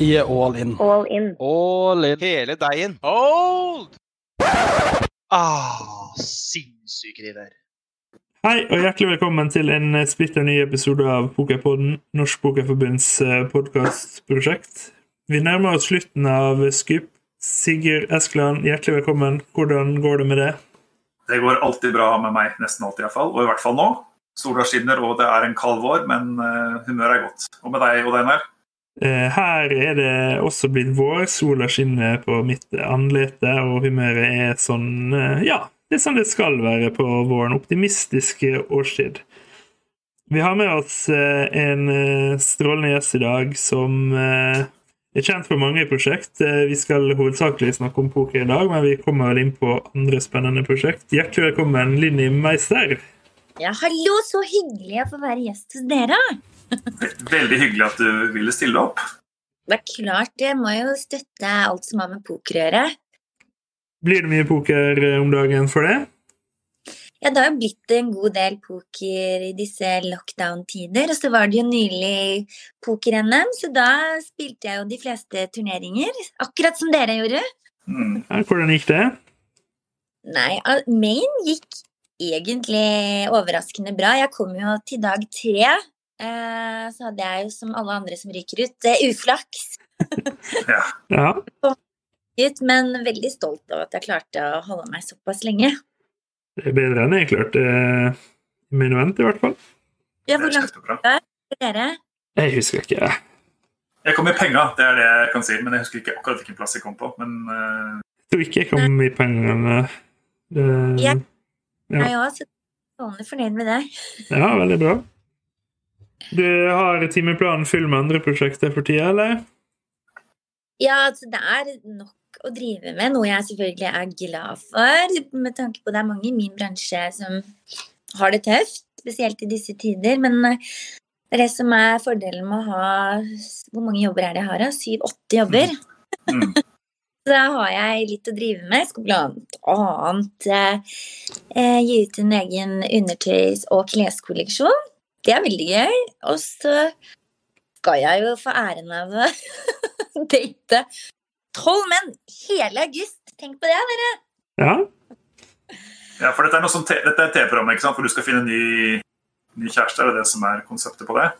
Er all in. All in. All in. Hele deigen. Hold! Ah, sinnssyke de der. Hei, og hjertelig velkommen til en eh, splitter ny episode av Pokerpodden, Norsk Pokerforbunds podkastprosjekt. Vi nærmer oss slutten av Skup. Sigurd Eskeland, hjertelig velkommen. Hvordan går det med det? Det går alltid bra med meg, nesten alltid iallfall. Og i hvert fall nå. Sola skinner og det er en kald vår, men uh, humøret er godt. Og med deg, Odd Einar? Eh, her er det også blitt vår. Sola skinner på mitt anlete, og humøret er sånn eh, Ja, er sånn det skal være på våren. Optimistiske årstid. Vi har med oss eh, en strålende gjest i dag som er kjent for mange prosjekt. Vi skal hovedsakelig snakke om poker i dag, men vi kommer vel inn på andre spennende prosjekt. Hjertelig velkommen, Linni Meister. Ja, hallo! Så hyggelig å få være gjest hos dere. Veldig hyggelig at du ville stille opp. Det er klart, jeg må jo støtte alt som har med poker å gjøre. Blir det mye poker om dagen for det? Ja, det har jo blitt en god del poker i disse lockdown-tider. Og så var det jo nylig poker-NM, så da spilte jeg jo de fleste turneringer. Akkurat som dere gjorde. Mm. Ja, hvordan gikk det? Nei, Main gikk egentlig overraskende bra. Jeg kom jo til dag tre. Eh, så hadde jeg jo, som alle andre som ryker ut, eh, uflaks. ja. ja. Men veldig stolt av at jeg klarte å holde meg såpass lenge. Det er bedre enn jeg klarte i min vent, i hvert fall. Ja, hvor langt var dere? Jeg husker ikke. Jeg kom i penger, det er det jeg kan si. Men jeg husker ikke akkurat hvilken plass jeg kom på. Men uh... Jeg tror ikke jeg kom i pengene. Det... Ja. Jeg òg, så strålende fornøyd med det. Ja, veldig bra. Du har timeplanen full med andre prosjekter for tida, eller? Ja, altså det er nok å drive med, noe jeg selvfølgelig er glad for. Med tanke på det er mange i min bransje som har det tøft, spesielt i disse tider. Men eh, det er det som er fordelen med å ha Hvor mange jobber er det jeg har? Syv-åtte jobber. Mm. Mm. Så da har jeg litt å drive med. Jeg skal blant annet eh, gi ut en egen undertøys- og kleskolleksjon. Det er veldig gøy. Og så skal jeg jo få æren av å date tolv menn hele august. Tenk på det, dere. Ja. Ja, for dette er, noe som dette er TV-programmet, ikke sant? For du skal finne ny, ny kjæreste? Er det det som er konseptet på det?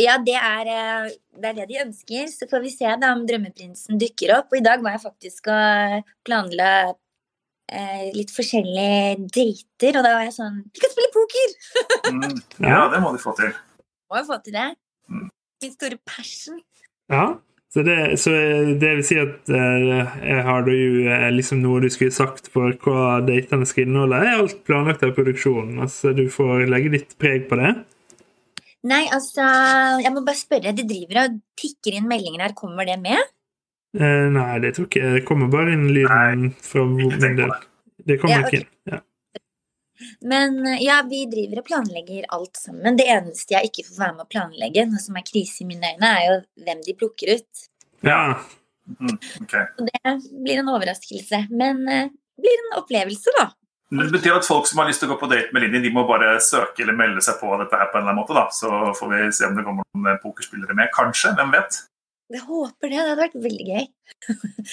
Ja, det er, eh, det er, det de ønsker. Så får vi se da om drømmeprinsen dukker opp. Og i dag var jeg faktisk og planla eh, litt forskjellige dater, og da var jeg sånn Vi kan spille poker! mm, ja, det må du få til. Må jo få til det. Mm. Min store passion. Ja, så det, så det vil si at eh, har du eh, liksom noe du skulle sagt for hva datene skal inneholde? Er alt planlagt av produksjonen? Altså, du får legge ditt preg på det? Nei, altså Jeg må bare spørre. De driver og tikker inn meldinger her. Kommer det med? Eh, nei, det tror ikke Det kommer bare inn lyden fra min del. Det kommer ja, okay. ikke inn. Ja. Men ja, vi driver og planlegger alt sammen. Det eneste jeg ikke får være med å planlegge, noe som er krise i mine øyne, er jo hvem de plukker ut. Ja. Mm, okay. det blir en overraskelse. Men det uh, blir en opplevelse, da. Men Det betyr at folk som har lyst til å gå på date med Linni, de må bare søke eller melde seg på dette her på en eller annen måte. da. Så får vi se om det kommer noen pokerspillere med. Kanskje. Hvem vet? Jeg håper det. Det hadde vært veldig gøy.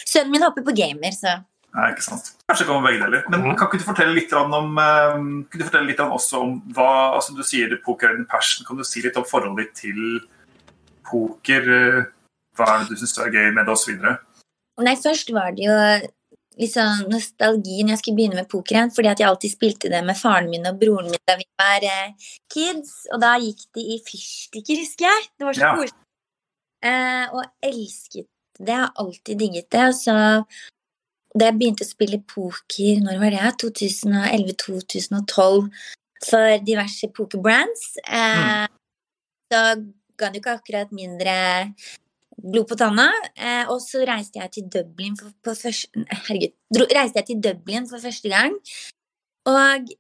Sønnen min hopper på gamer, så Nei, ikke sant. Kanskje det kommer begge deler. Men kan ikke du fortelle litt om, um, kan du fortelle litt om også om hva altså Du sier poker er din passion. Kan du si litt om forholdet ditt til poker? Hva er det du syns er gøy med det, osv.? Nei, først var det jo litt sånn nostalgi når jeg skulle begynne med poker igjen, fordi at jeg alltid spilte det med faren min og broren min da vi var eh, kids. Og da gikk de i fyrstikker, husker jeg. Det var så ja. koselig. Eh, og elsket det. Jeg har alltid digget det. Så da jeg begynte å spille poker, når var det? 2011-2012, for diverse pokerbrands, eh, mm. så ga det ikke akkurat mindre blod på tanna. Eh, og så reiste jeg til Dublin for, for første Herregud. Dro, reiste jeg til Dublin for første gang. Og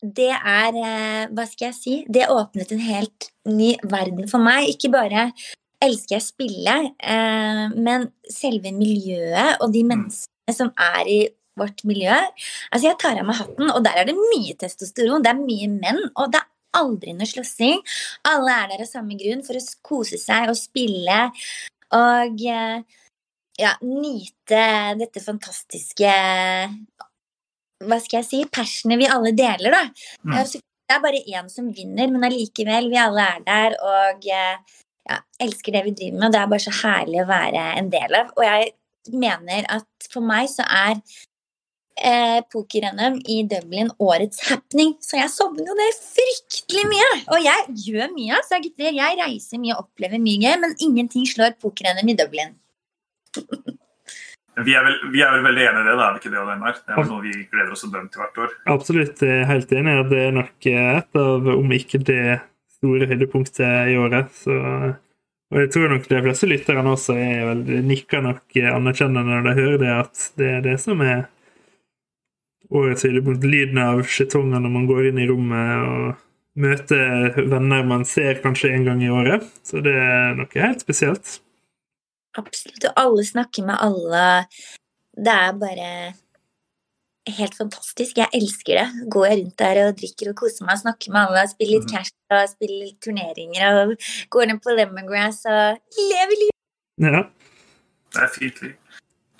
det er eh, Hva skal jeg si? Det åpnet en helt ny verden for meg. Ikke bare elsker jeg spille, eh, men selve miljøet og de mm. menneskene som er i vårt miljø. Altså Jeg tar av meg hatten, og der er det mye testosteron. Det er mye menn, og det er aldri noe slåssing. Alle er der av samme grunn for å kose seg og spille. Og eh, ja, nyte dette fantastiske Hva skal jeg si? Passionet vi alle deler, da. Mm. Det er bare én som vinner, men allikevel, vi alle er der og eh, ja, elsker det vi driver med. Det er bare så herlig å være en del av. Og jeg mener at for meg så er eh, poker-NM i Dublin årets happening. Så jeg sovner jo det fryktelig mye. Og jeg gjør mye, altså, gutter. Jeg reiser mye og opplever mye gøy, men ingenting slår poker-NM i Dublin. Vi er, vel, vi er vel veldig enige i det, da, er vi ikke det, Einar? Det er noe vi gleder oss dømt til hvert år. Absolutt jeg er helt enig. Det er nok et av, om ikke det store høydepunktet i året. Så, og jeg tror nok de fleste lytterne også er vel, nikker nok anerkjennende når de hører det, at det er det som er årets høydepunkt. Lyden av skjetonger når man går inn i rommet og møter venner man ser kanskje en gang i året. Så det er noe helt spesielt. Absolutt. Og alle snakker med alle. Det er bare helt fantastisk. Jeg elsker det. Går jeg rundt der og drikker og koser meg snakker med alle, spiller litt Mhm. cash og spiller litt turneringer og går ned på lemongrass og lever livet. Ja. Det er fint liv.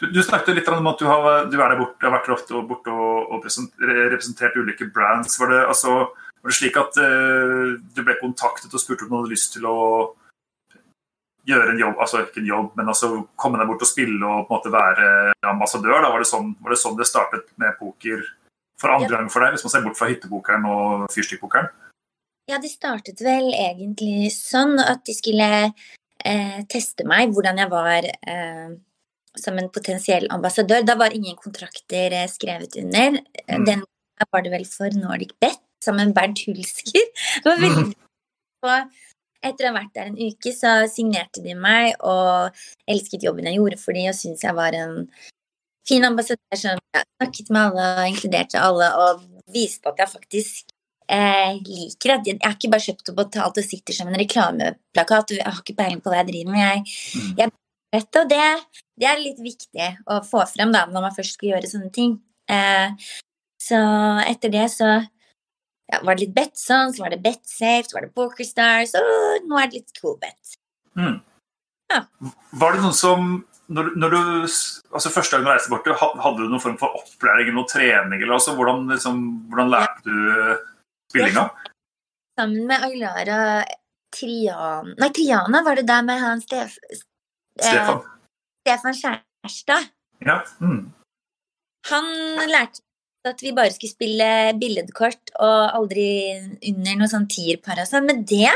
Du, du snakket litt om at du, har, du er der borte, har vært der ofte og borte og, og representert ulike brands. Var det, altså, var det slik at uh, du ble kontaktet og spurte om du hadde lyst til å gjøre en jobb, altså ikke en jobb, men altså komme deg bort og spille og på en måte være ambassadør? Da? Var, det sånn, var det sånn det startet med poker for andre Ja. gang for deg, hvis man ser bort fra hyttepokeren og fyrstikkpokeren? Ja, det startet vel egentlig sånn at de skulle eh, teste meg, hvordan jeg var eh, som en potensiell ambassadør. Da var ingen kontrakter eh, skrevet under. Mm. Den var det vel for Nordic Bet, sammen med Bernt Hulsker. Det var veldig og etter å ha vært der en uke, så signerte de meg og elsket jobben jeg gjorde for dem, og syntes jeg var en fin ambassadør som ja, snakket med alle og inkluderte alle, og viste at jeg faktisk eh, liker at jeg, er ikke bare kjøpt opp og talt og sitter som en reklameplakat. Jeg har ikke peiling på hva jeg driver med. Jeg, Mm. jeg vet, og det, det er litt viktig å få frem da, når man først skal gjøre sånne ting. Eh, så etter det så ja, var det litt Betson, så var det Betsafe, så var det Pokerstars, og nå er det litt Coolbet. Var det noen som når, når du, altså Første gang du reiste bort, hadde du noen form for opplæring eller trening? eller altså, hvordan, liksom, hvordan lærte du eh, spillinga? Sammen med Aylara Triana Nei, Triana var det der med han Stef, eh, Stefan? Kjærstad. Ja. Mm. Han lærte at vi bare skulle spille billedkort og aldri under noe sånn tierpar og sånn. Men det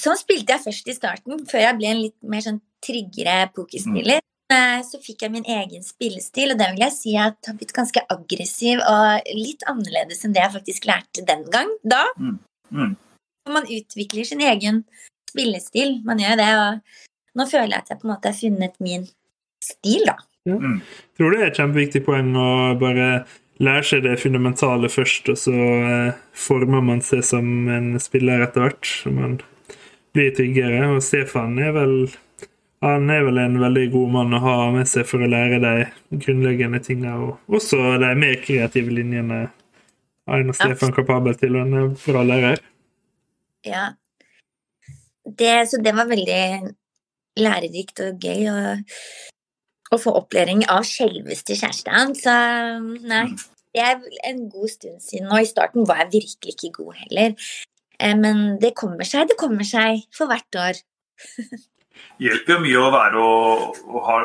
Sånn spilte jeg først i starten, før jeg ble en litt mer sånn tryggere pokerspiller. Mm. Så fikk jeg min egen spillestil, og det vil jeg si at jeg har blitt ganske aggressiv og litt annerledes enn det jeg faktisk lærte den gang. Da. Mm. Mm. Man utvikler sin egen spillestil. Man gjør det, og nå føler jeg at jeg på en måte har funnet min stil, da. tror du det er et kjempeviktig poeng å bare lære seg det fundamentale først, og så eh, former man seg som en spiller etter hvert. Så man blir tryggere. Og Stefan er vel han er vel en veldig god mann å ha med seg for å lære de grunnleggende tinga, og også de mer kreative linjene Aina Stefan kapabel til, og er bra lærer. Ja. Det, så det var veldig lærerikt og gøy å, å få opplæring av selveste kjæresten. Så nei, er en god stund siden. Og i starten var jeg virkelig ikke god heller. Eh, Men det kommer seg, det kommer seg for hvert år. hjelper jo mye å være og, og ha,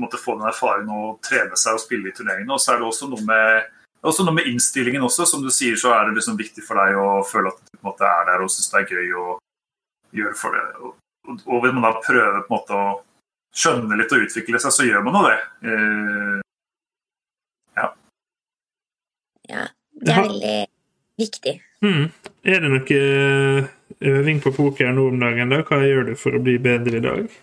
måtte få den erfaringen og trene seg og spille i turneringene. Og så er det også noe med, også noe med innstillingen også. Som du sier, så er det liksom viktig for deg å føle at du måte er der og syns det er gøy å gjøre for det. Og, og vil man da prøve på en måte å skjønne litt og utvikle seg, så gjør man jo det. Eh, Ja, det er veldig viktig. Mm. Er det noe eh, øving på poker nå om dagen? da? Hva gjør du for å bli bedre i dag?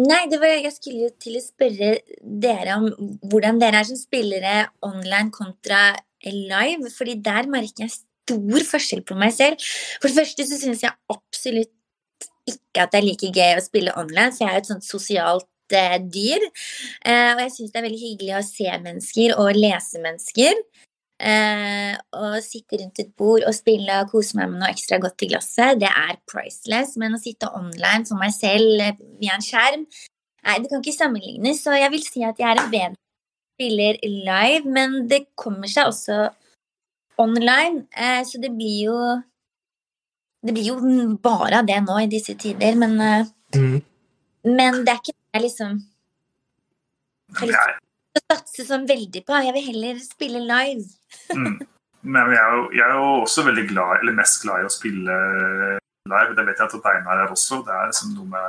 Nei, det var, jeg skulle jo til å spørre dere om hvordan dere er som spillere online kontra live. fordi der merker jeg stor forskjell på meg selv. For det første så syns jeg absolutt ikke at det er like gøy å spille online, for jeg er jo et sånt sosialt eh, dyr. Eh, og jeg syns det er veldig hyggelig å se mennesker og lese mennesker. Eh, å sitte rundt et bord og spille og kose meg med noe ekstra godt i glasset, det er priceless. Men å sitte online for meg selv eh, via en skjerm, Nei, det kan ikke sammenlignes, så jeg vil si at jeg er en bedre spiller live, men det kommer seg også online, eh, så det blir jo Det blir jo bare av det nå i disse tider, men, eh, Mm. men det er ikke det jeg liksom Men satse sånn veldig på. Jeg vil heller spille live. mm. Men jeg, er jo, jeg er jo også veldig glad, eller mest glad i å spille live. Det vet jeg at Einar er også. Det er liksom noe med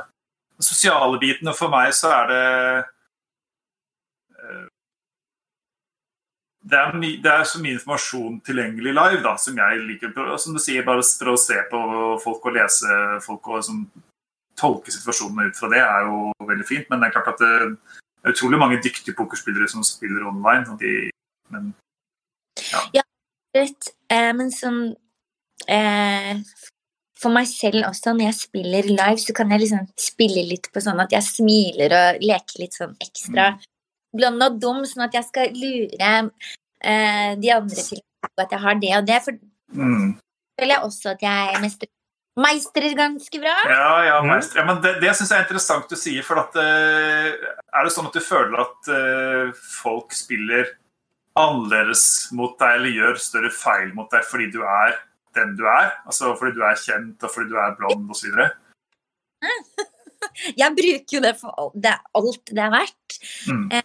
den sosiale biten. Og for meg så er det eh, det er, my, det er så mye informasjon tilgjengelig live da, som jeg liker. Som du sier, bare for å se på folk og lese folk og liksom, tolke situasjonene ut fra det, er jo veldig fint. Men det er klart at det er utrolig mange dyktige pokerspillere som spiller online. De, men Rett, eh, men sånn eh, For meg selv også, når jeg spiller live, så kan jeg liksom spille litt på sånn at jeg smiler og leker litt sånn ekstra blond og dum, sånn at jeg skal lure eh, de andre til at jeg har det og det. For mm. føler jeg også at jeg mestrer, meistrer ganske bra. Ja, ja, Mm. meister. ja men det, det syns jeg er interessant du sier. For at, eh, er det sånn at du føler at eh, folk spiller annerledes mot deg, eller gjør større feil mot deg fordi du er den du er? Altså fordi du er kjent, og fordi du er blond osv.? Jeg bruker jo det for det, alt det er verdt. Mm.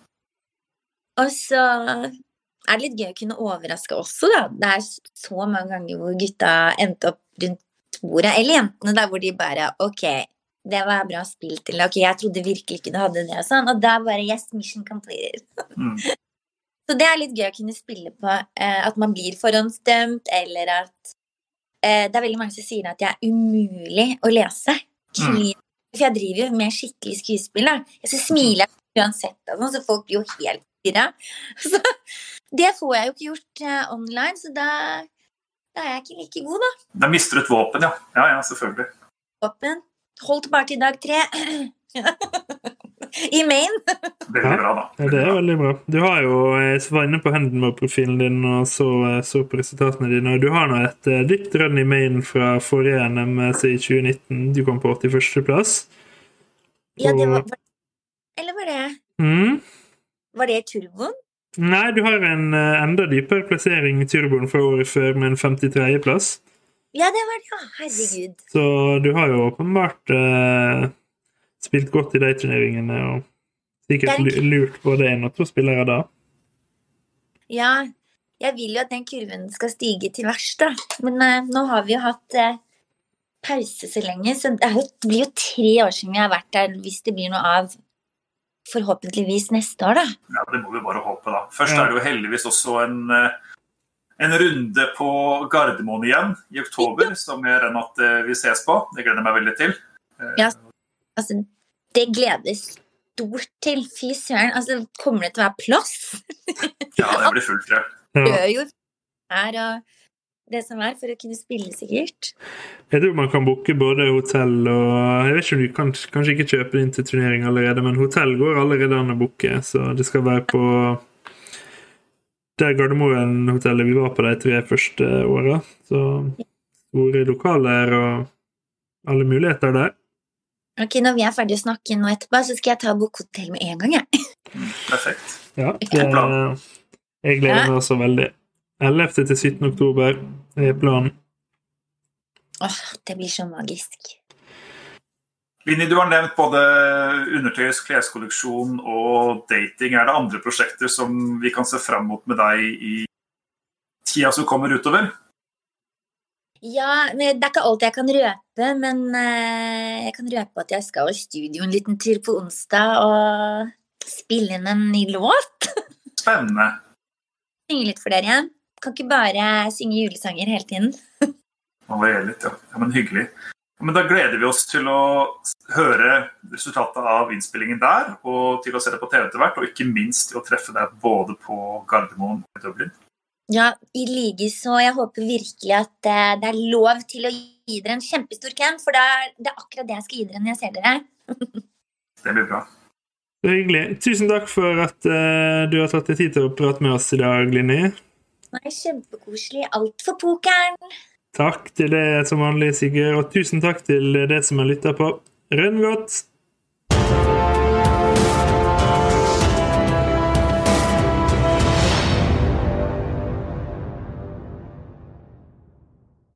Og så er det litt gøy å kunne overraske også, da. Det er så mange ganger hvor gutta endte opp rundt bordet, eller jentene der hvor de bare OK, det var bra spilt, eller OK, jeg trodde virkelig ikke du hadde det, og sånn. Og da bare Yes, mission completed. Mm. Så det er litt gøy å kunne spille på eh, at man blir forhåndsdømt, eller at eh, Det er veldig mange som sier at jeg er umulig å lese. Mm. For jeg driver jo med skikkelig skuespill. da. Jeg smiler jeg uansett, sånn, så folk blir jo helt. Så det får jeg jo ikke gjort eh, online, så da, da er jeg ikke like god, da. Da mister du et våpen, ja. Ja, ja, selvfølgelig. Våpen. Holdt bare til dag tre. I Maine. Veldig bra, da. Ja, det er veldig bra. Du har jo jeg var inne på Handenmore-profilen din og så, så på resultatene dine. og Du har nå et eh, dypt run i main fra forrige NM i 2019. Du kom på 81.-plass. Ja, det var, var Eller var det Mm. Var det turboen? Nei, du har en eh, enda dypere plassering i turboen fra året før, med en 53.-plass. Ja, det var det, ja. Herregud. Så du har jo åpenbart uh, spilt godt i de turneringene og sikkert er lurt både én og to spillere da. Ja, jeg vil jo at den kurven skal stige til verst, da. Men uh, nå har vi jo hatt uh, pause så lenge, så det blir jo tre år siden vi har vært der, hvis det blir noe av forhåpentligvis neste år, da. Ja, Det må vi bare håpe, da. Først Ja. er det jo heldigvis også en, eh, en runde på Gardermoen igjen i oktober, som jeg regner med at eh, vi ses på. Det gleder jeg meg veldig til. Eh, Ja. Altså, det gledes stort til. Fy søren. Altså, kommer det til å være plass? Ja, det blir fullt, tror jeg. Ja. Gjør jo her og det som er, for å kunne spille, sikkert. Jeg tror man kan booke både hotell og Jeg vet ikke om du kan kanskje ikke kjøpe inn til turnering allerede, men hotell går allerede an å booke, så det skal være på det Gardermoen-hotellet vi var på de tre første åra. Så store lokaler og alle muligheter der. Ok, Når vi er ferdig å snakke nå etterpå, så skal jeg ta og booke hotell med en gang. jeg. Perfekt. Ja, det, jeg gleder Ja. meg også veldig. 11. til 17. oktober er planen. Åh, det blir så magisk. Vinni, du har nevnt både undertøys, kleskolleksjon og dating. Er det andre prosjekter som vi kan se fram mot med deg i tida som kommer utover? Ja, men Det er ikke alt jeg kan røpe, men eh, jeg kan røpe at jeg skal i studio en liten tur på onsdag og spille inn en ny låt. Spennende. Synge litt for dere igjen. Kan ikke bare synge julesanger hele tiden. Litt, ja. ja, men Hyggelig. Ja, Men Da gleder vi oss til å høre resultatet av innspillingen der, og til å se det på TV etter hvert, og ikke minst til å treffe deg både på Gardermoen og i Dublin. Ja, i likeså. Jeg håper virkelig at eh, det er lov til å gi dere en kjempestor klem, for det er, det er akkurat det jeg skal gi dere når jeg ser dere. Det blir bra. Det er hyggelig. Tusen takk for at uh, du har tatt deg tid til å prate med oss i dag, Linni. Nei, Kjempekoselig. Alt for pokeren. Takk til det som vanlig, Sigurd, og tusen takk til det som har lytta på. Rønn godt!